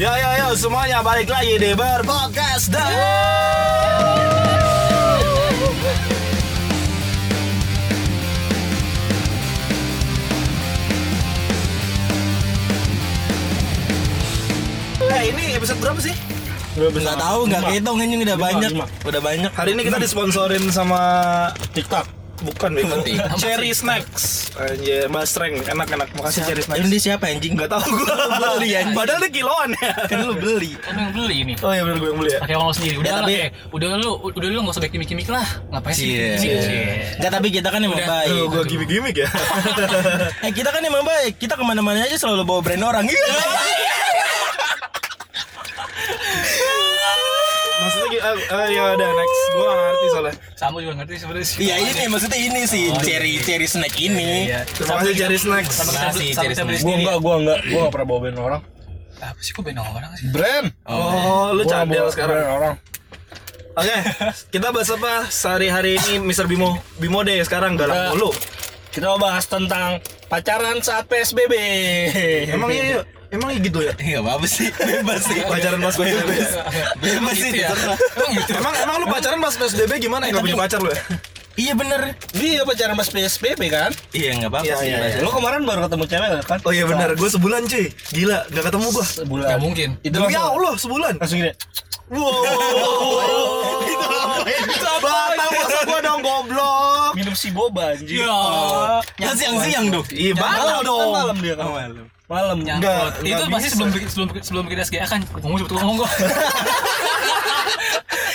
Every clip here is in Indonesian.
Yo yo yo semuanya balik lagi di Berpodcast dah. Eh ini episode berapa sih? Nggak tahu, nggak kehitung ini udah banyak, udah banyak. Hari ini kita disponsorin sama TikTok. Bukan Bego. Cherry Snacks. Anjir, Mas Reng, enak-enak. Makasih Cherry Snacks. Ini siapa anjing? Enggak tahu gua. Beli, anjing. Padahal ini kiloan ya. Kan lu beli. kan yang beli ini Oh iya benar gue yang beli ya. pakai uang lo sendiri udah Ya, lah tapi- udah lu udah lu nggak usah baik kimik lah ngapain sih Iya. Iya. Enggak, tapi kita kan emang baik. Tuh, gue gimmick-gimmick ya. Eh, kita kan emang baik. Kita ke mana-mana aja selalu bawa brand orang. Iya. Ah, ah, ya udah next. Gue gak ngerti soalnya. sama juga ngerti sebenarnya sih Iya ini maksudnya ini sih cherry cherry snack ini. Iya. Terima kasih Cherry Makasih, beli sama Cherry Snack. Gua sendiri enggak, gua enggak, gua enggak pernah bawa band orang. apa sih kok beda orang sih Brand. Oh, lu Gua nggak cadel sekarang. brand orang. Oke, kita bahas apa sehari-hari ini Mr. Bimo Bimo deh sekarang galak mulu. Kita mau bahas tentang pacaran saat PSBB. Emang iya, iya. Emang gitu ya? Iya apa sih? Bebas sih. Pacaran pas PSBB ya? Bebas sih. gitu ya terserah. emang gitu Emang emang lu pacaran pas PSBB gimana? Enggak punya pacar lu ya? Iya bener. Dia pacaran pas PSBB kan? Iya nggak apa-apa Iya, sih. iya, iya. Lu kemarin baru ketemu cewek nggak kan? Oh iya benar, gue sebulan cuy. Gila, gak ketemu gua. Sebulan. Nggak mungkin. Itu Demi langsung, Allah, sebulan. langsung gini. Wow. Itu Batal masa gua dong goblok. Minum si boba anjing. ya Kan siang-siang dong. Iya, batal Malam, dong. kan malam dia kan. malam. Malam. nyangkut itu pasti sebelum sebelum sebelum bikin SGA kan ngomong cepet ngomong gua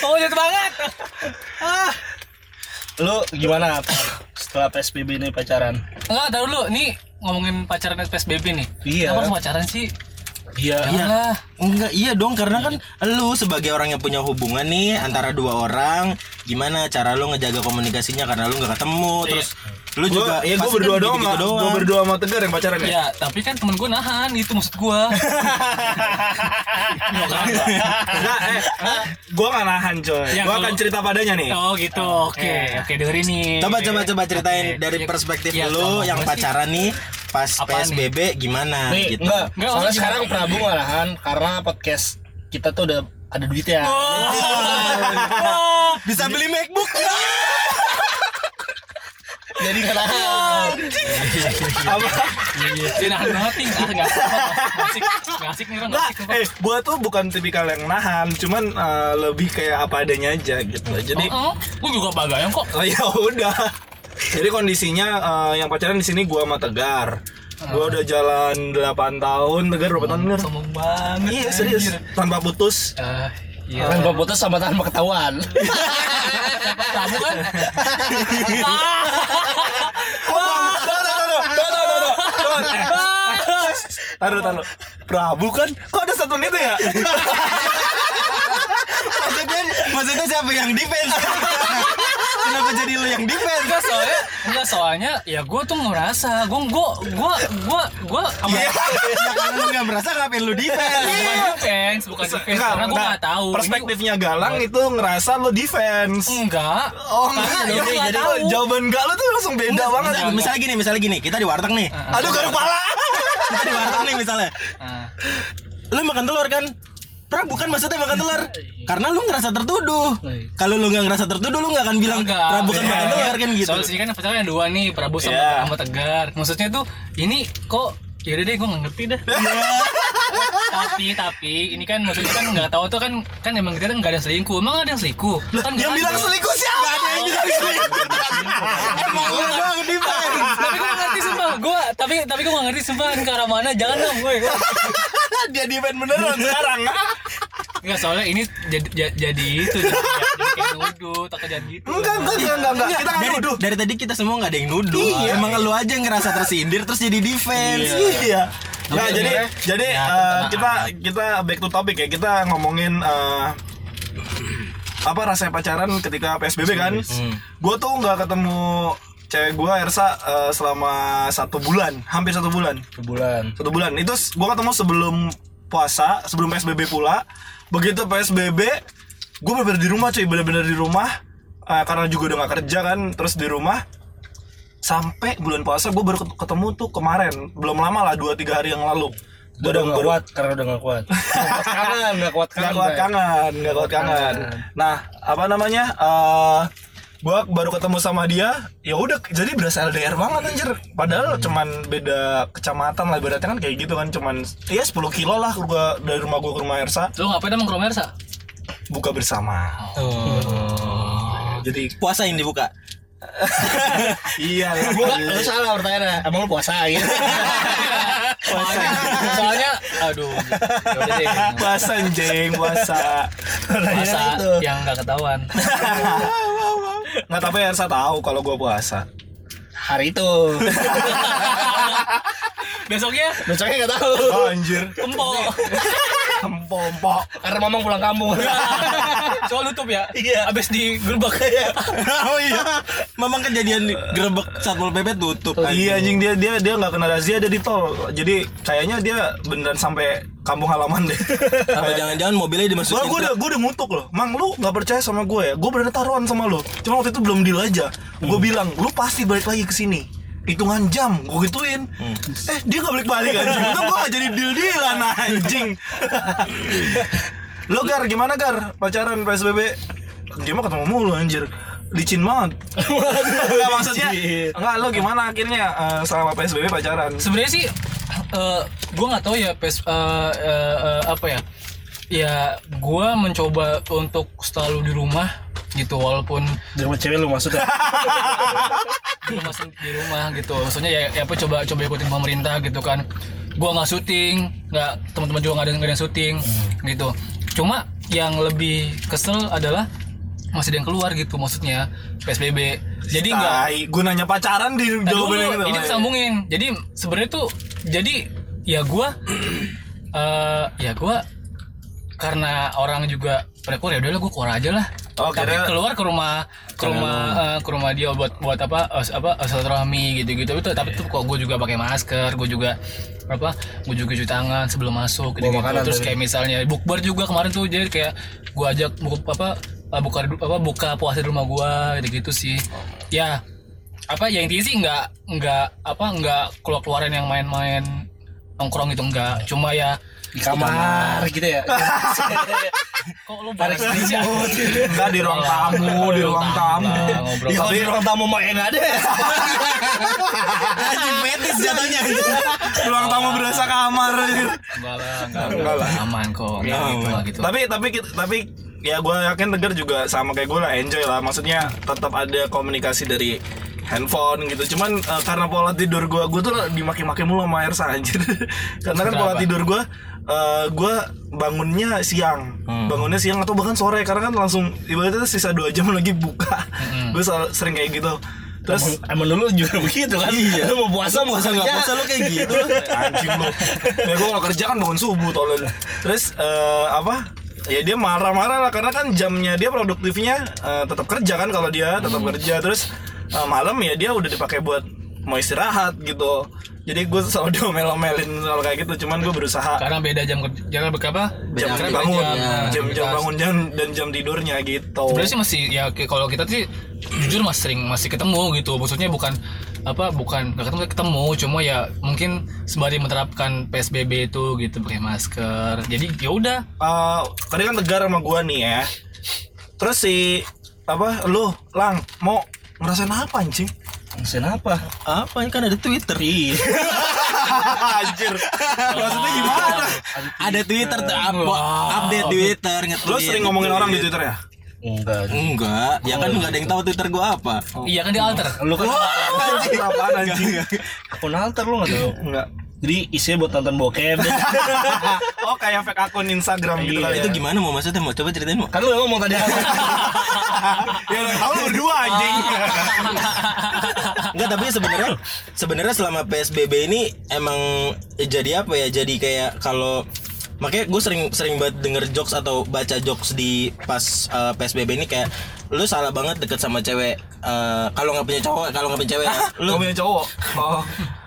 oh cepet banget Lu gimana setelah PSBB ini pacaran? enggak tahu dulu nih ngomongin pacaran PSBB nih Iya. Kenapa harus pacaran sih Iya. Janganlah. Enggak, iya dong karena kan lu sebagai orang yang punya hubungan nih antara dua orang, gimana cara lu ngejaga komunikasinya karena lu nggak ketemu, terus lu Gua, juga iya gue pasti berdua kan doang, gitu-gitu gue berdua sama Tegar yang pacaran ya. Ya, tapi kan temen gue nahan, itu maksud gue. Enggak, eh, gue gak nahan coy. Ya, gue kalau- akan cerita padanya nih. oh gitu, oke, oke dengerin nih. Coba coba coba ceritain Oke. dari Ya, perspektif ya, lu yang gua sih. pacaran nih pas Apaan PSBB gimana gitu. enggak. Enggak, Soalnya sekarang? Prabu malahan karena podcast kita tuh udah ada duit ya. Bisa beli MacBook. Jadi nggak nahan. Apa? Dia nahan banget nih, ah nggak nggak asik, nggak asik nih orang nggak asik. eh, gue tuh bukan tipikal yang nahan, cuman eh, lebih kayak apa adanya aja gitu. Jadi, Oh, gue juga bagayang kok. oh ya udah. Jadi kondisinya eh, yang pacaran di sini gue sama Tegar. Gue udah jalan 8 tahun, Tegar berapa tahun Tegar? Sombong banget. Iya serius, tanpa putus. Eh, iya. Tanpa putus sama tanpa ketahuan. Kamu kan? Taruh, taruh. Prabu kan, kok ada satu itu ya? Maksudnya maksudnya siapa yang defense? Kenapa jadi lu yang defense? Enggak soalnya, enggak soalnya, ya gue tuh ngerasa, gue gue gue gue gue sama Iya, ya karena lu nggak merasa ngapain lu defense? bukan defense, bukan defense, Enggak, karena gue enggak. nggak tahu. Perspektifnya Galang itu ngerasa lo defense. Enggak. Oh enggak, Karena jadi, jawaban enggak lo tuh langsung beda banget. Misal- misalnya gini, misalnya gini, kita di warteg nih. Aduh garu pala. Kita di warteg nih misalnya. Lu makan telur kan? Pra bukan maksudnya makan telur Karena lu ngerasa tertuduh Kalau lu gak ngerasa tertuduh lu gak akan bilang Enggak. Pra bukan Iya. makan telur kan gitu Soal sini kan pacarnya ada dua nih, Prabu sama, Iya. sama Tegar. Maksudnya tuh ini kok Yaudah deh, gue gak ngerti dah. tapi tapi ini kan maksudnya kan nggak tahu tuh kan kan emang kita kan nggak ada yang selingkuh. Emang ada yang selingkuh? Kan Yang nggak bilang selingkuh siapa? Gak ada yang bilang selingkuh. Emang lu doang defense tapi gue gak ngerti sumpah gue tapi tapi gue gak ngerti sumpah ke arah mana jangan dong gue Dia defend beneran sekarang. Enggak soalnya ini jadi jadi, itu jadi, jadi kayak nuduh tak jangan gitu Enggak, enggak, enggak, enggak, enggak. Kita nggak dari, nuduh. dari tadi kita semua gak ada yang nuduh Emang lu aja yang ngerasa tersindir terus jadi defense Iya. Nah, Jadi jadi sebenarnya- jadi Ya, tentang kita kita back to topic ya. Kita ngomongin eh, apa rasanya pacaran ketika PSBB kan? Gue tuh nggak ketemu cewek gue Ersa eh, selama satu bulan, hampir satu bulan. Sebulan. Satu bulan. Itu gue ketemu sebelum puasa, sebelum PSBB pula. Begitu PSBB, gue bener-bener di rumah cuy, bener-bener di rumah. Eh, karena juga udah gak kerja kan, terus di rumah. Sampai bulan puasa gue baru ket- ketemu tuh kemarin, belum lama lah 2-3 hari yang lalu. Gue udah gak kuat karena udah gak kuat. Gak kuat kangen, gak kuat nggak kangen. kuat Bray. kangen nggak kuat kangen nah apa namanya eh gua baru ketemu sama dia ya udah jadi berasa LDR banget anjir padahal cuman beda kecamatan lah ibaratnya kan kayak gitu kan cuman ya 10 kilo lah gua dari rumah gua ke rumah Ersa Lu ngapain emang ke rumah Ersa? buka bersama jadi Puasa yang dibuka. iya lah Gua lu salah pertanyaannya. Emang lu puasa gitu? Soalnya, soalnya aduh. Deh. puasa anjing puasa Puasa itu. yang gak ketahuan. nggak tapi Ersa tahu kalau gua puasa Hari itu. Besoknya Besoknya gak tahu. oh, anjir empok. empok Karena mamang pulang kampung. Soal tutup ya? Iya. Abis di gerbek. oh iya. Memang kejadian di gerbek Satpol PP tutup. Iya anjing dia dia dia nggak kena razia dia di tol. Jadi kayaknya dia beneran sampai kampung halaman deh. Apa jangan-jangan mobilnya dimasukin gue udah gue udah ngutuk loh. Mang lu nggak percaya sama gue ya? Gue beneran taruhan sama lu. Cuma waktu itu belum deal aja. Gue bilang lu pasti balik lagi ke sini. Hitungan jam gue gituin. Eh dia nggak balik balik anjing. Itu gue gak jadi deal dealan anjing. lo gar gimana gar pacaran PSBB? Dia mah ketemu mulu anjir. Licin banget. Enggak maksudnya. Enggak lo gimana akhirnya eh, selama PSBB pacaran? Sebenarnya sih eh gue nggak tahu ya pes eh, eh, eh, apa ya. Ya gue mencoba untuk selalu di rumah gitu walaupun Di rumah cewek lu maksudnya. di rumah di rumah gitu. Maksudnya ya, ya apa coba coba ikutin pemerintah gitu kan. Gua nggak syuting nggak teman-teman juga nggak ada nggak ada yang syuting gitu. Cuma yang lebih kesel adalah masih ada yang keluar gitu maksudnya psbb jadi nggak gunanya pacaran di Nah, dulu, jawabannya gitu. ini disambungin. Jadi sebenarnya tuh jadi ya gua eh ya gua karena orang juga pada keluar ya udahlah gua keluar aja lah Oh, tapi kira- keluar ke rumah ke rumah eh, ke rumah dia buat buat apa eh, apa silaturahmi gitu gitu itu tapi tuh kok gue juga pakai masker gue juga apa gue juga cuci tangan sebelum masuk gitu, makanan terus kayak misalnya bukber juga kemarin tuh jadi kayak gue ajak buku apa eh, buka apa buka puasa di rumah gue gitu gitu sih. Ya apa ya intinya sih nggak nggak apa nggak keluar keluaran yang main-main nongkrong gitu enggak cuma ya Di kamar gitu ya. kok lu ini sih? Enggak di ruang tamu, di ruang tamu. Ya kalau di ruang tamu mah enggak ada. Anjing fetis jatuhnya. ruang tamu berasa kamar. enggak lah enggak, lah aman kok enggak gitu lah gitu tapi tapi tapi ya gue yakin Tegar juga sama kayak gue lah enjoy lah. Maksudnya tetap ada komunikasi dari handphone gitu. Cuman eh, karena pola tidur gue, gue tuh dimaki-maki mulu sama Ersa anjir. karena kan pola tidur gue eh gue bangunnya siang, bangunnya siang atau bahkan sore karena kan langsung ibaratnya sisa dua jam lagi buka. gue sering kayak gitu. Terus Emang dulu juga begitu kan? Iya. Lu mau puasa mau Puasa nggak puasa lu kayak gitu. anjing lu ya gue kalau kerja kan bangun subuh tolong terus eh, apa ya dia marah-marah lah karena kan jamnya dia produktifnya eh, tetap kerja kan kalau dia tetap kerja terus eh, malam ya dia udah dipakai buat mau istirahat gitu jadi gue selalu diomel-omelin soal kayak gitu cuman gue berusaha. Karena beda jam kerja jangan berapa jam karena bangun. jam jam aktivitas. bangun jam dan jam tidurnya gitu. Sebenarnya sih masih ya kalau kita sih jujur masih sering masih ketemu gitu. Maksudnya bukan apa bukan nggak ketemu ketemu. Cuma ya mungkin sembari menerapkan psbb itu gitu pakai masker. Jadi ya udah. Eh, tadi kan tegar sama gua nih ya. Terus si apa lu lang mau ngerasain apa anjing Mesin apa? Apa kan ada Twitter. Iya. Anjir. Maksudnya gimana? Ada Twitter tuh apa? Update Twitter nge-tweet. Lo sering ngomongin orang di Twitter ya? Enggak. Enggak, ya kan enggak ada yang tahu Twitter gua apa. iya kan di alter Lu kan Anjing apaan anjing? akun alter lu enggak tahu. Enggak. Jadi isinya buat nonton bokep. Oh kayak fake akun Instagram gitu Iya, kali Itu gimana mau maksudnya mau coba ceritain mau? kan lu ngomong tadi Ya lo tau lo berdua anjing. Enggak, tapi sebenarnya sebenarnya selama PSBB ini emang jadi apa ya? Jadi kayak kalau makanya gue sering sering banget denger jokes atau baca jokes di pas eh, PSBB ini kayak lu salah banget deket sama cewek eh, kalau nggak punya cowok kalau nggak punya cewek ya. Lo lu punya cowok. Oh.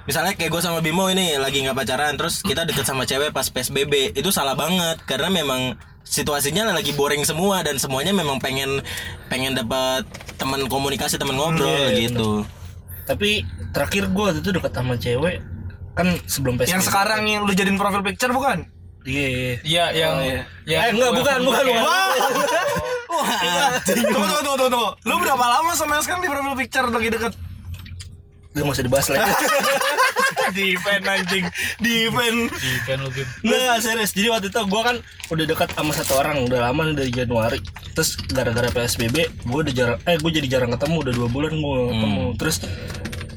Misalnya kayak gue sama Bimo ini lagi nggak pacaran terus kita deket sama cewek pas PSBB itu salah banget karena memang situasinya lagi boring semua dan semuanya memang pengen pengen dapat teman komunikasi teman ngobrol iya, gitu Tapi terakhir gua waktu itu dekat sama cewek kan sebelum PSBB Yang sekarang yang lu jadiin profil picture bukan? iya Iya, yang iya. yang Eh, enggak, bukan, bukan, bukan. Wah. Tunggu, tunggu, tunggu, tunggu. Lu berapa lama sama yang sekarang di profil picture lagi deket? Udah nggak usah dibahas lagi di event anjing, di event. Di kan lu. Nggak, serius. Jadi waktu itu gue kan udah dekat sama satu orang, udah lama nih dari Januari. Terus gara-gara PSBB, gue udah jarang, eh gue jadi jarang ketemu, udah dua bulan gue ketemu. Terus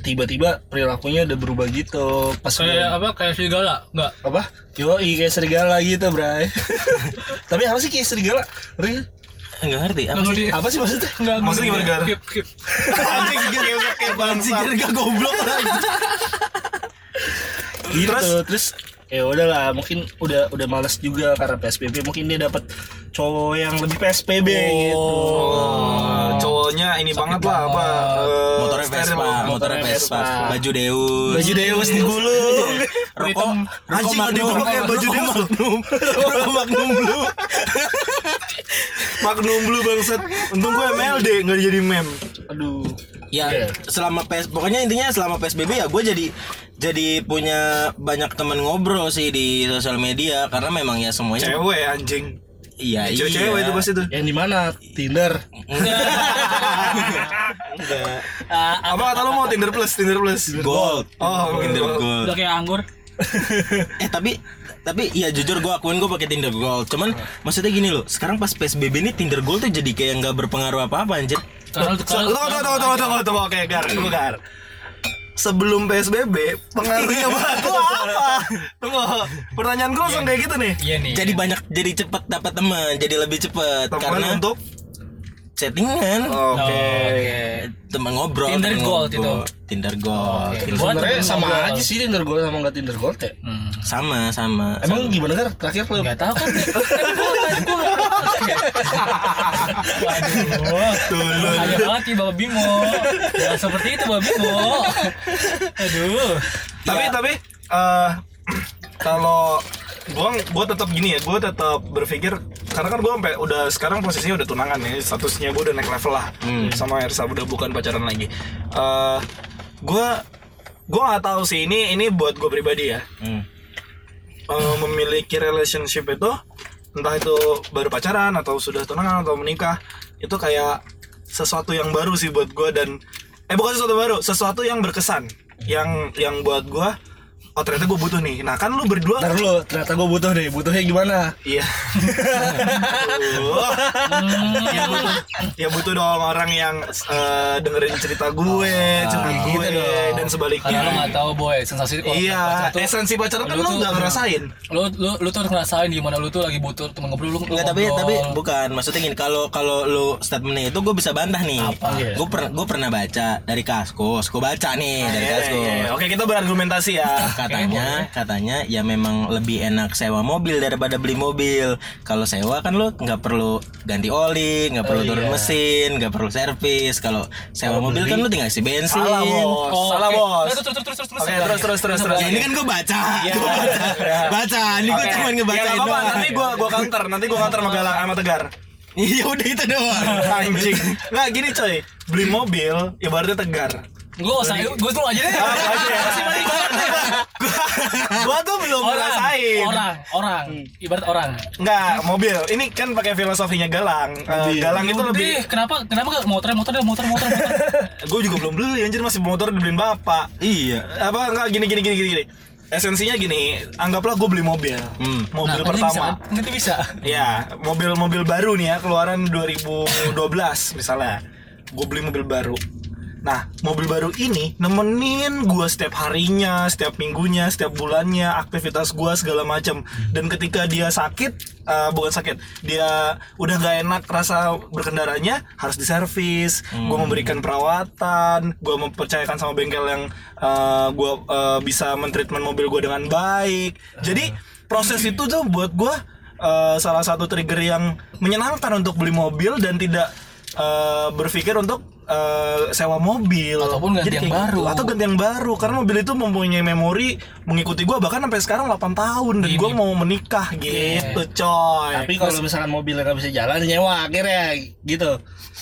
tiba-tiba perilakunya udah berubah gitu. Pas Kayak gua- apa? Kayak serigala? Enggak. apa? Yoi kayak serigala gitu, Bray. Tapi apa sih kayak serigala? Ngerti? Enggak ngerti apa sih? ngerti. Apa sih maksudnya? Enggak. Maksudnya gimana, Gar? Skip, skip. Anjing kayak kayak bangsa. Gak goblok Gitu. Terus? Terus, ya udahlah, mungkin udah udah malas juga karena PSBB. Mungkin dia dapat cowok yang lebih PSBB gitu. Oh, cowoknya ini banget lah apa? eh, Motornya. Vespa, motornya Vespa, baju Deus. Baju Deus digulung. Rokok, rokok Anjing, Magnum. kayak baju Rokok Deus. Magnum. Rokok Magnum Blue. Magnum Blue bangsat. Untung gue MLD nggak jadi meme. Aduh. Ya, Iya. selama PS pokoknya intinya selama PSBB ya gue jadi jadi punya banyak teman ngobrol sih di sosial media karena memang ya semuanya Cewek anjing. iya iya. Cewek-cewek itu pasti tuh. Yang di mana? Tinder. Enggak. Ah, Apa kata lu mau Tinder Plus, Tinder Plus? Gold. Oh, Tinder Gold. Gold. Udah kayak anggur. eh tapi tapi ya jujur gue akuin gue pakai Tinder Gold. Cuman maksudnya gini loh, sekarang pas PSBB ini Tinder Gold tuh jadi kayak nggak berpengaruh apa-apa anjir. Tunggu, tunggu, tunggu, tunggu, tunggu, tunggu, oke, Gar, tunggu, Gar. Sebelum PSBB, pengaruhnya buat apa? Tunggu, pertanyaan gue langsung kayak gitu nih. Iya nih. Jadi banyak jadi cepet dapat teman, jadi lebih cepet karena untuk settingan. Oke. Oke. Teman ngobrol. Tinder temen Gold ngobrol. Tinder Gold. Buat Sebenarnya sama ngobrol. aja sih Tinder Gold sama nggak Tinder Gold ya. Hmm. Sama sama. Emang gimana kan terakhir lo? Enggak tahu kan. Waduh. Bahaya banget nih Bapak Bimo. Ya seperti itu Bapak Bimo. Aduh. Tapi tapi eh kalau gua gua tetap gini ya, gua tetap berpikir karena kan gua sampai udah sekarang posisinya udah tunangan ya, statusnya gua udah naik level lah sama Ersa udah bukan pacaran lagi. Eh gua gua nggak tahu sih ini ini buat gua pribadi ya. Hmm. Eh, memiliki relationship itu entah itu baru pacaran atau sudah tunangan atau menikah itu kayak sesuatu yang baru sih buat gue dan eh bukan sesuatu baru sesuatu yang berkesan yang yang buat gue oh ternyata gue butuh nih nah kan lu berdua Ntar dulu, ternyata gue butuh nih. Butuhnya gimana? iya Aduh. ya butuh ya butuh dong orang yang eh, dengerin cerita gue cerita gue gitu dong. dan sebaliknya Karena lo nggak tahu boy sensasi kalau iya pacaran tuh, esensi pacaran kan lu lu tuh- nggak ngerasain lu lu lu tuh harus ngerasain gimana lu tuh lagi butuh temen ngobrol lu Enggak tapi ngobrol. tapi bukan maksudnya gini kalau kalau lu statementnya itu gue bisa bantah nih. Iya. Gue pernah gue pernah baca dari kaskus, gue baca nih dari Iya, kaskus. iya, iya. Oke kita berargumentasi ya. Katanya katanya ya memang lebih enak sewa mobil daripada beli mobil. Kalau sewa kan lu nggak perlu ganti oli, nggak perlu turun mesin, nggak perlu servis. Kalau sewa mobil kan lu tinggal isi bensin. Salah bos, Oh, salah oke. bos. Terus terus terus terus terus. Terus terus terus terus. Ya ini kan gue baca, Gua baca, baca. Ini gue cuma Ya, ngebacain nggak apa-apa, doang. Nanti gua gua counter, nanti gua counter sama Galang sama Tegar. Iya udah itu doang. Anjing. Nggak gini coy, beli mobil ya berarti Tegar. Gue usah gue tuh aja deh. Ah, ya. Masih masih banget deh. Gua tuh belum Orang, ngerasain. orang, orang, ibarat orang. Nggak, mobil. Ini kan pakai filosofinya Galang. Eh, Galang itu lebih kenapa kenapa gak motor motor motor motor motor. gue juga belum beli anjir masih motor dibeliin bapak. Iya. Apa enggak gini gini gini gini gini. Esensinya gini, anggaplah gue beli mobil. Hmm. Mobil Nah, nanti bisa, pertama. kan? nanti bisa. Ya, mobil-mobil baru nih ya, keluaran 2012 misalnya. Gue beli mobil baru. Nah, mobil baru ini nemenin gue setiap harinya, setiap minggunya, setiap bulannya, aktivitas gue segala macam. Dan ketika dia sakit, eh, bukan sakit, dia udah gak enak rasa berkendaranya, harus diservis. Gue memberikan perawatan, gue mempercayakan sama bengkel yang gue bisa mentreatment mobil gue dengan baik. Jadi proses itu tuh buat gue eh, salah satu trigger yang menyenangkan untuk beli mobil dan tidak eh, berpikir untuk eh, sewa mobil Ataupun ganti Jadi yang baru. gitu. atau ganti yang baru karena mobil itu mempunyai memori mengikuti gua bahkan sampai sekarang 8 tahun dan gua mau menikah gitu coy Tapi kalau misalkan mobilnya nggak bisa jalan nyewa akhirnya gitu.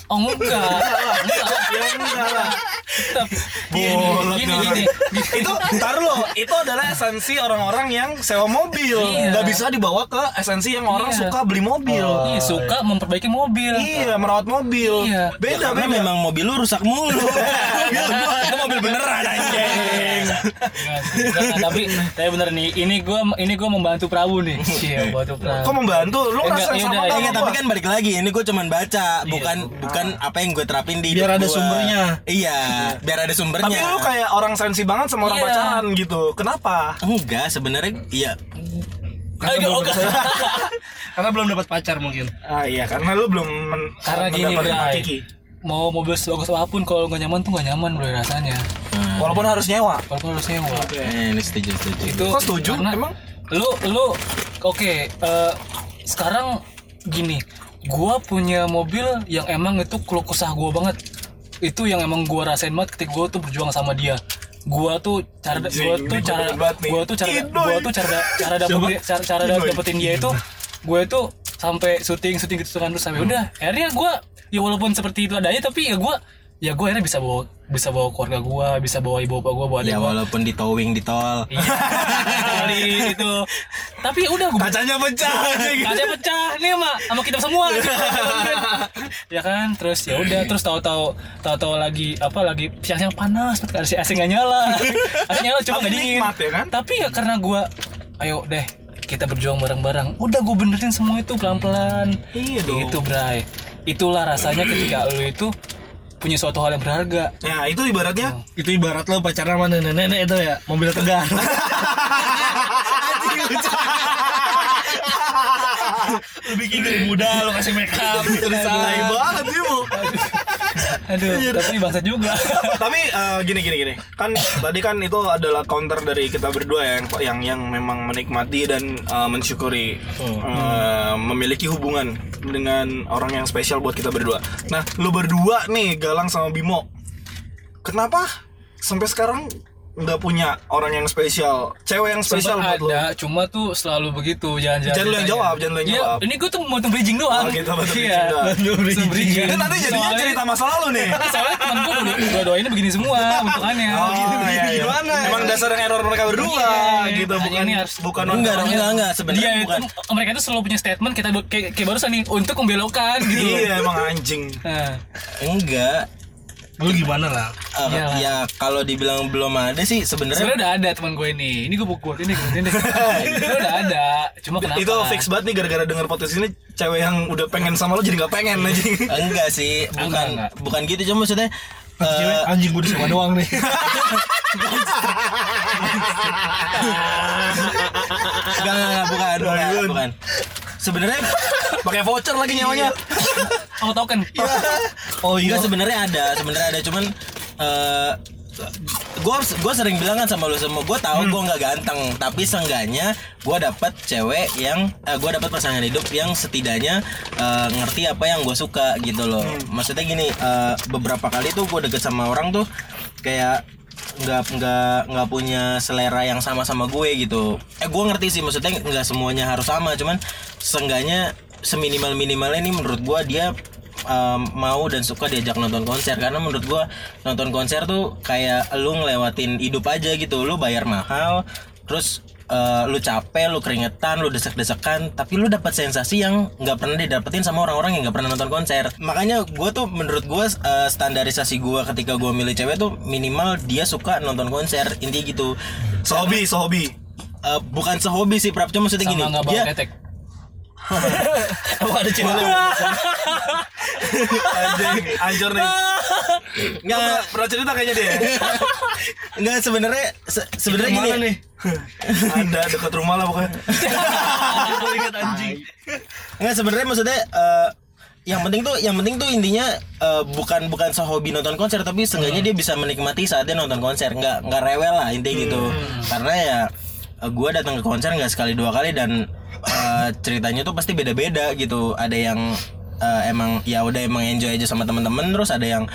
Oh enggak. enggak. ya enggak lah Tetap. Gini, Bolot gini, nih gini. itu tar lo itu adalah esensi orang-orang yang sewa mobil Iya. nggak bisa dibawa ke esensi yang orang Iya. suka beli mobil Iya, suka memperbaiki mobil. iya merawat mobil Iya. beda Karena beda memang mobil lu rusak mulu. Mobil gua itu mobil beneran anjing tapi tapi bener nih, ini gua ini gua membantu Prabu nih. Iya, bantu Prabu. kok membantu lu Enggak, yaudah, sama iya, sama Iya, tapi gua? kan balik lagi. Ini gue cuman baca, bukan bukan apa yang gue terapin di Biar ada gua. sumbernya. Iya, biar ada sumbernya. tapi lu kayak orang sensi banget sama orang Iya. pacaran gitu kenapa enggak sebenarnya iya Ayo. Karena belum dapat pacar mungkin. ah iya karena lu belum men- Karena gini, Bray. Mau mobil sebagus apa pun kalau nggak nyaman tuh nggak nyaman bro rasanya. walaupun harus nyewa Walaupun harus nyewa. eh, ini setuju setuju. Itu Kok setuju? Emang? Lu lu oke eh, sekarang gini, gua punya mobil yang emang itu keluh kesah gua banget. Itu yang emang gua rasain banget ketika gua tuh berjuang sama dia. Gua tuh cara Anjing, gua tuh gua cara gua tuh cara gua tuh cara cara dapetin cara, cara dapetin dia itu gue tuh sampai syuting syuting gitu kan terus sampai udah akhirnya gue ya walaupun seperti itu adanya tapi ya gue ya gue akhirnya bisa bawa bisa bawa keluarga gue bisa bawa ibu bapak gue bawa Ya walaupun di towing di tol. Iya, kali itu. Tapi udah gue kacanya pecah anjing. kaca pecah nih mak sama kita semua. ya kan, terus ya udah terus tahu-tahu tahu-tahu lagi apa lagi siang-siang panas, AC AC nggak nyala, AC nyala cuma nggak dingin. ya kan? Tapi ya karena gue, ayo deh kita berjuang bareng-bareng. Udah gue benerin semua itu pelan-pelan. Iya dong. Itu Bray. Itulah rasanya ketika lu itu punya suatu hal yang berharga. ya itu ibaratnya Itu ibarat lo pacaran sama nenek-nenek itu ya, mobil tegar. lu bikin dari muda, lo kasih make up, terus tai banget sih Bu. Aduh, tapi bangsa juga. tapi eh, gini gini gini. Kan tadi kan itu adalah counter dari kita berdua ya, yang yang yang memang menikmati dan eh, mensyukuri eh, memiliki hubungan dengan orang yang spesial buat kita berdua. Nah lu berdua nih Galang sama Bimo. Kenapa sampai sekarang nggak punya orang yang spesial cewek yang spesial Sempet buat ada, cuma tuh selalu begitu jangan-jangan. Jangan lu yang jawab, jangan lu yang Iya, jawab. ini gue tuh mau bridging doang. Oh, gitu, bantu Iya, bridging bridging. itu nanti jadinya Soalnya- cerita masa lalu nih Soalnya temen gue dua, dua doainnya begini semua bentukannya. Oh, iya, iya. gimana? Emang dasar yang error mereka berdua Iya, gitu bukan ini harus- bukan Enggak, enggak, enggak. Dia Sebenarnya bukan. itu mereka itu selalu punya statement kita kayak, kayak barusan nih untuk membelokkan gitu. Iya emang anjing. Nah, Enggak. Lu gimana lah? Iyalah. ya kalau dibilang belum ada sih sebenarnya sebenarnya udah ada teman gue ini. Ini gue buat ini, gue ini. Itu udah ada. Cuma kenapa? Itu fix banget nih gara-gara denger podcast ini cewek yang udah pengen sama lo jadi nggak pengen aja. enggak sih, bukan Enggak, enggak. bukan gitu cuma maksudnya Cewek eh, anjing gue disewa doang nih. enggak, enggak, enggak, bukan, bukan, bukan. Sebenarnya Pakai voucher lagi nyawanya. Sama token. Oh iya. Sebenarnya ada, sebenarnya ada. Cuman eh gua gua sering bilang kan sama lu semua, gua tahu gua nggak ganteng, tapi seenggaknya gua dapat cewek yang eh, gua dapat pasangan hidup yang setidaknya eh, ngerti apa yang gue suka gitu loh. Maksudnya gini, eh, beberapa kali tuh gua deket sama orang tuh kayak nggak nggak nggak punya selera yang sama sama gue gitu. Eh gue ngerti sih maksudnya nggak semuanya harus sama, cuman seenggaknya seminimal minimalnya ini menurut gua dia um, mau dan suka diajak nonton konser karena menurut gua nonton konser tuh kayak lu ngelewatin hidup aja gitu lu bayar mahal terus uh, lu capek lu keringetan lu desek-desekan tapi lu dapat sensasi yang nggak pernah didapetin sama orang-orang yang nggak pernah nonton konser. Makanya gua tuh menurut gua uh, standarisasi gua ketika gua milih cewek tuh minimal dia suka nonton konser. Intinya gitu. Sehobi, sehobi. Uh, bukan sehobi sih Prap. Cuma maksudnya gini. Sama nggak bawa dia Oh ada cewek. Anjing, hancur nih. nggak Pernah cerita kayaknya dia. nggak sebenarnya se- sebenarnya gini nih? Ada dekat rumah lah pokoknya. Gue ingat anjing. Nggak sebenarnya maksudnya eh, yang penting tuh yang penting tuh intinya eh, bukan bukan sehobi nonton konser tapi seenggaknya dia bisa menikmati saat dia nonton konser nggak nggak rewel lah intinya gitu karena ya gue datang ke konser nggak sekali dua kali dan eh, ceritanya tuh pasti beda-beda gitu. Ada yang eh, emang ya udah emang enjoy aja sama teman-teman terus ada yang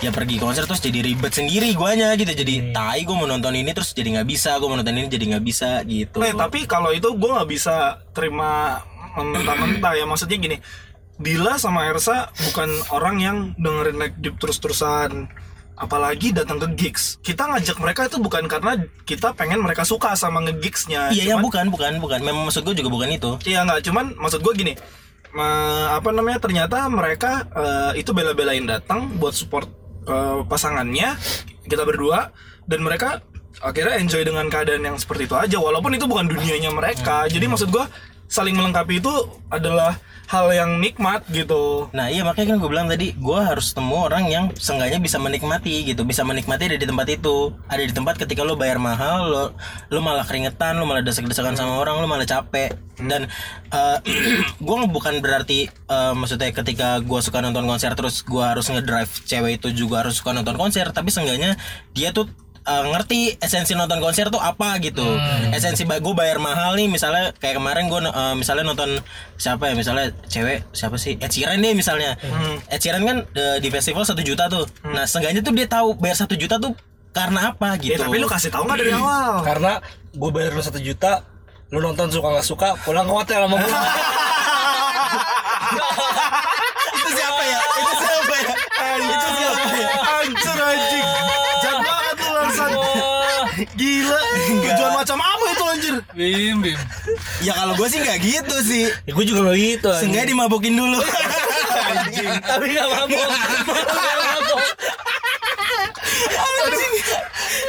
ya pergi konser terus jadi ribet sendiri guanya gitu. Jadi tai gue mau nonton ini terus jadi nggak bisa gue mau nonton ini jadi nggak bisa gitu. Eh tapi kalau itu gue nggak bisa terima mentah-mentah ya. Maksudnya gini Dila sama Ersa bukan orang yang dengerin like deep terus-terusan apalagi datang ke gigs. Kita ngajak mereka itu bukan karena kita pengen mereka suka sama nge-gigsnya. Iya ya Cuman- bukan bukan bukan. Memang maksud gue juga bukan itu. Iya nggak, cuman maksud gue gini, me- apa namanya? Ternyata mereka eh, itu bela-belain datang buat support eh, pasangannya kita berdua. Dan mereka akhirnya enjoy dengan keadaan yang seperti itu aja. Walaupun itu bukan dunianya mereka. Jadi maksud gue saling melengkapi itu adalah hal yang nikmat gitu. Nah iya makanya kan gue bilang tadi gue harus temu orang yang seenggaknya bisa menikmati gitu bisa menikmati ada di tempat itu. Ada di tempat ketika lo bayar mahal lo lo malah keringetan lo malah desek-desekan sama orang lo malah capek. Dan eh, gue bukan berarti eh, maksudnya ketika gue suka nonton konser terus gue harus ngedrive cewek itu juga harus suka nonton konser tapi seenggaknya dia tuh eh, ngerti esensi nonton konser tuh apa gitu. Esensi gue bayar mahal nih misalnya kayak kemarin gue misalnya nonton siapa ya misalnya cewek siapa sih? Ed Sheeran deh misalnya. Ed Sheeran kan eh, di festival satu juta tuh. Nah seenggaknya tuh dia tahu bayar satu juta tuh karena apa Ya gitu. tapi lu kasih tahu nggak dari awal? Karena gue bayar lu satu juta, lu nonton suka nggak suka, pulang ke hotel sama gue. Gila. Tujuan macam apa itu anjir? Bim, bim. ya kalau gue sih nggak gitu sih ya gue juga nggak gitu. anjing. seenggaknya dimabukin dulu Tapi nggak mabok. Mabok.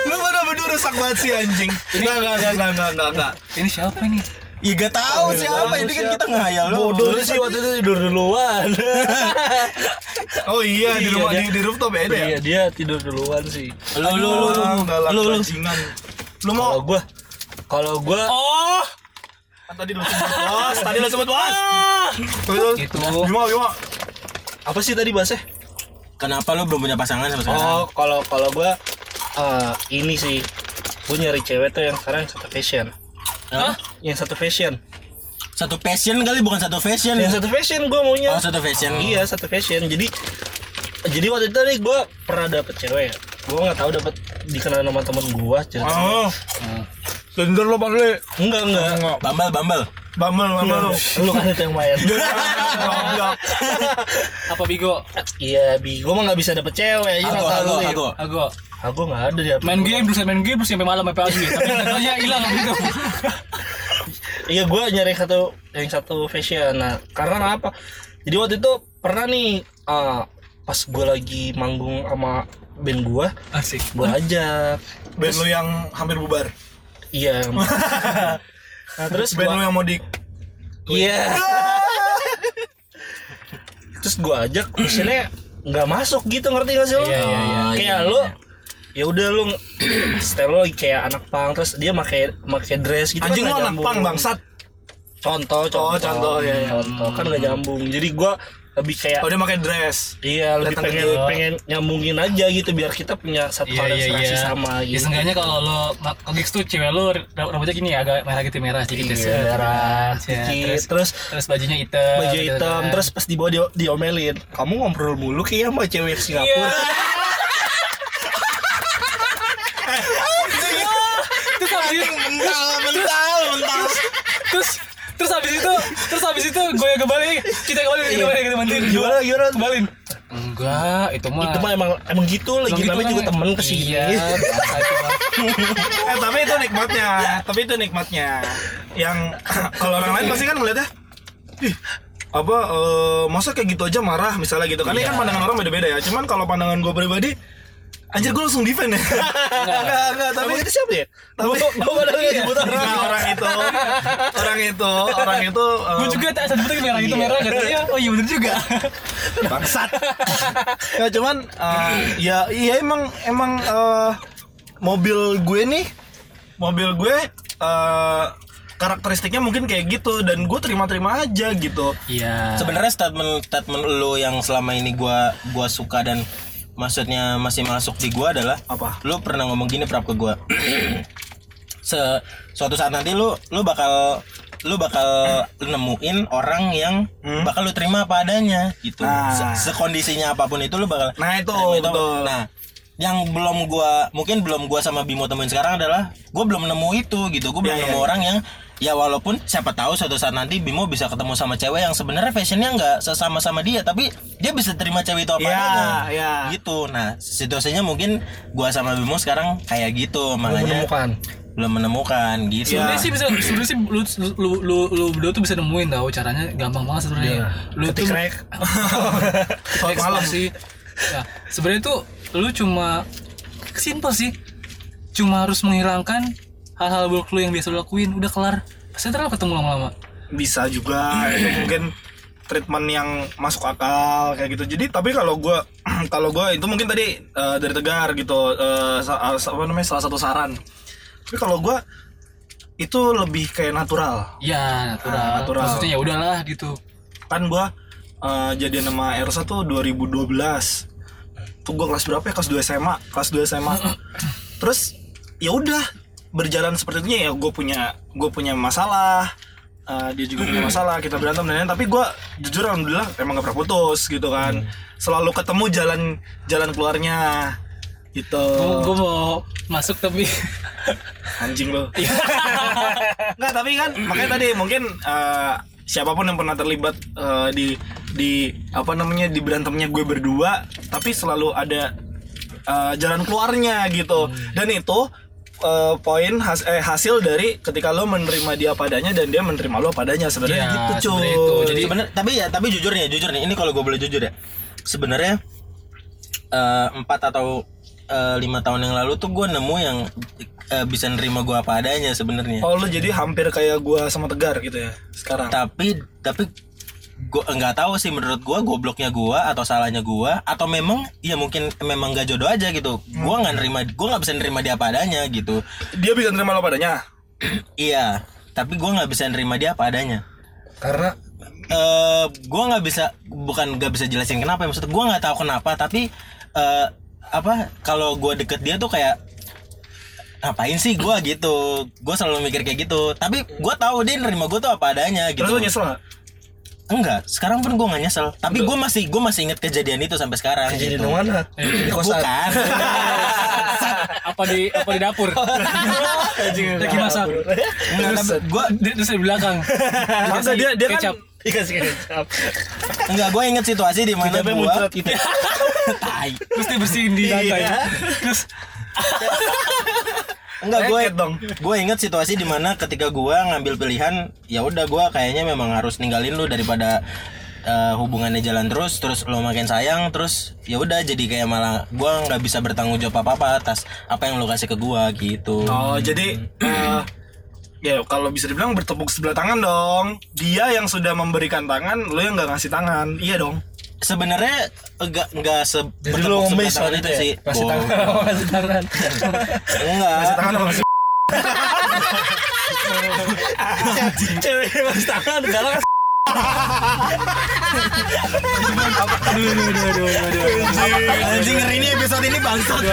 Lu pada berdua rusak banget sih anjing. Enggak enggak enggak enggak enggak enggak. Ini siapa nih? ya gak tahu siapa ini kan kita ngayal Bodoh sih waktu itu tidur duluan. Oh iya di Iya, rumah dia- di, di rooftop beda ya? Iya dia tidur duluan sih. lu lu lu lu lu lu mau Kalau gue, kalau gue, Oh, Kan tadi lu sebut bos, tadi lu sebut bos. Itu. Bima, Bima. apa sih tadi bahasnya? kenapa lu belum punya pasangan sampai sekarang Oh, kalau kalau gue eh, ini sih, gue nyari cewek tuh yang sekarang satu fashion. Hah? Yang satu fashion. Satu passion kali bukan satu fashion Yang satu fashion gue maunya. oh satu fashion Iya satu fashion. Jadi jadi waktu itu nih gue pernah dapet cewek ya. Gue nggak tahu dapet dikenal sama temen gue. Oh. Sender lo Pak Enggak enggak. bambal bambal Bambel, bambel lu. Lu kan itu yang main. Goblok. apa Bigo? Iya, bi. Gue mah nggak bisa dapet cewek. Iya aku nggak tahu aku ya. aku Aku Aku nggak ada di HP main game terus main game terus sampai malam sampai pagi. Tapi katanya hilang gitu. Iya, gue nyari satu yang satu fashion. Nah, karena apa? Jadi waktu itu pernah nih eh, pas gue lagi manggung sama band gue, Asik. gue ajak. Band lu yang hampir bubar. Iya. nah, terus Band gua- lu yang mau di Iya. Terus gua ajak, misalnya nggak masuk gitu ngerti gak sih lo? Iya, iya, iya. Kayak lu, ya udah lu style lu kayak anak pang terus dia pakai pakai dress gitu Anjing lu kan nggak anak pang bangsat. Contoh, contoh, Oh, contoh, iya, iya. contoh kan nggak nyambung. Jadi gua lebih kayak Oh dia pakai dress. iya lebih Datang pengen ke- pengen nyambungin aja gitu biar kita punya satu iya yang iya. sama Ya gitu. seenggaknya kalau lo ke gigs tuh cewek lo rambutnya gini agak merah gitu merah sedikit Iya, ya. merah, Ya, dikit. terus, Terus terus bajunya hitam. baju gitu hitam kan. terus pas di bawah dia diomelin kamu ngobrol mulu kayak sama cewek. Singapura terus habis mental mental mental terus terus habis itu terus habis itu gue yang kembali. Kita kembali kita kembali kita mandir gimana gimana? Kembalin enggak itu mah itu mah emang emang gitu lagi gitu namanya kan, juga ya? temen ke sini iya. Eh tapi itu nikmatnya, tapi itu nikmatnya. Yang kalau orang lain pasti kan ngeliatnya, ih apa eh, masa kayak gitu aja marah misalnya gitu. Kan ini kan pandangan orang beda-beda ya. Cuman kalau pandangan gue pribadi anjir gue langsung defend ya. Enggak enggak. Tapi itu siapa ya? tapi Gue pada nggak nyebut orang. Orang itu. Orang itu orang itu eh, gue juga tak sebutnya merah itu merah katanya oh iya bener juga. Bangsat. Ya cuman eh, ya iya emang emang eh, mobil gue nih mobil gue eh, karakteristiknya mungkin kayak gitu dan gue terima-terima aja gitu. Iya. Sebenarnya statement statement lu yang selama ini gua gua suka dan maksudnya masih masuk di gua adalah apa lu pernah ngomong gini prap ke gua se suatu saat nanti lu lu bakal lu bakal nemuin orang yang Hmm. bakal lu terima apa adanya gitu. Nah. Se- Sekondisinya apa pun itu lu bakal Nah, itu, terima betul. Nah, yang belum gua mungkin belum gua sama Bimo temuin sekarang adalah gua belum nemu itu gitu. Gua belum Iya, nemu iya. orang yang ya walaupun siapa tahu suatu saat nanti Bimo bisa ketemu sama cewek yang sebenarnya fashionnya nggak sesama sama dia tapi dia bisa terima cewek itu apa Iya, adanya iya. gitu nah situasinya mungkin gua sama Bimo sekarang kayak gitu Belum makanya menemukan belum menemukan gitu. Sebenarnya sih bisa sebenarnya sih lu lu lu lu berdua tuh bisa nemuin tau caranya gampang banget sebenarnya. Iya. Lu Ketik tuh rek. Kayak malam sih. Ya, sebenarnya tuh lu cuma simple sih. Cuma harus menghilangkan hal-hal buruk lu yang biasa lu lakuin, udah kelar. Pasti ntar lu ketemu lama-lama. bisa juga itu mungkin treatment yang masuk akal kayak gitu jadi tapi kalau gua kalau gua itu mungkin tadi eh, dari tegar gitu sa- apa namanya salah satu saran tapi kalau gua itu lebih kayak natural Ya, natural. Ah, natural. Maksudnya ya udahlah gitu. kan gua eh, jadian sama Ersa tuh 2012 tuh gua kelas berapa ya kelas 2 SMA kelas 2 SMA terus ya udah berjalan seperti itu ya gue punya gue punya masalah eh, dia juga punya masalah kita berantem dan lain-lain. Tapi gua jujur alhamdulillah emang gak pernah putus gitu kan. Selalu ketemu jalan jalan keluarnya gitu. Gue gue mau masuk tapi anjing lo nggak tapi kan makanya tadi mungkin eh, siapa pun yang pernah terlibat eh, di di apa namanya di berantemnya gue berdua tapi selalu ada eh, jalan keluarnya gitu. Dan itu eh, poin has- eh, hasil dari ketika lo menerima dia padanya dan dia menerima lo padanya. Sebenarnya Iya, gitu cuy. itu. Jadi- Sebener, tapi ya tapi jujur nih jujur nih ini kalau gue boleh jujur ya. Sebenarnya eh, empat atau eh, lima tahun yang lalu tuh gue nemu yang eh, bisa nerima gue apa adanya sebenarnya. Oh lo jadi hampir kayak gue sama tegar gitu ya sekarang? Tapi tapi gue nggak tahu sih menurut gue gobloknya gue atau salahnya gue atau memang ya mungkin memang gak jodoh aja gitu. Gue nggak nerima gue nggak bisa nerima dia apa adanya gitu. Dia bisa nerima lo padanya iya tapi gue nggak bisa nerima dia apa adanya. Karena? Eh gue nggak bisa bukan nggak bisa jelasin kenapa ya maksud gue nggak tahu kenapa tapi eh apa kalau gue deket dia tuh kayak ngapain sih gue gitu? Gue selalu mikir kayak gitu. Tapi gue tahu dia nerima gue tuh apa adanya gitu. Terus lo nyesel gak? Enggak sekarang pun gue nggak nyesel tapi gue masih gue masih inget kejadian itu sampai sekarang jadi gitu. di mana di kosan bukan apa di apa di dapur? Lagi masak. enggak tapi gue Di- Terus di belakang. Masa dia dia kecap. kan dikasih kecap enggak gue inget situasi di mana gue gitu tai Terus dia bersihin di lantai. Terus Enggak gue dong. gue inget situasi di mana ketika gue ngambil pilihan ya udah gue kayaknya memang harus ninggalin lu daripada eh, hubungannya jalan terus terus lo makin sayang terus ya udah jadi kayak malah gue nggak bisa bertanggung jawab apa apa atas apa yang lo kasih ke gue gitu Oh jadi eh, ya kalau bisa dibilang bertepuk sebelah tangan dong. Dia yang sudah memberikan tangan, lo yang nggak ngasih tangan. Iya dong. Sebenarnya enggak enggak se jadi lu ngemis waktu itu itu sih. Ya kasih tangan kasih tangan. Enggak. Ngasih tangan cewek kasih tangan galak anjing ngeri ini episode ini bangsat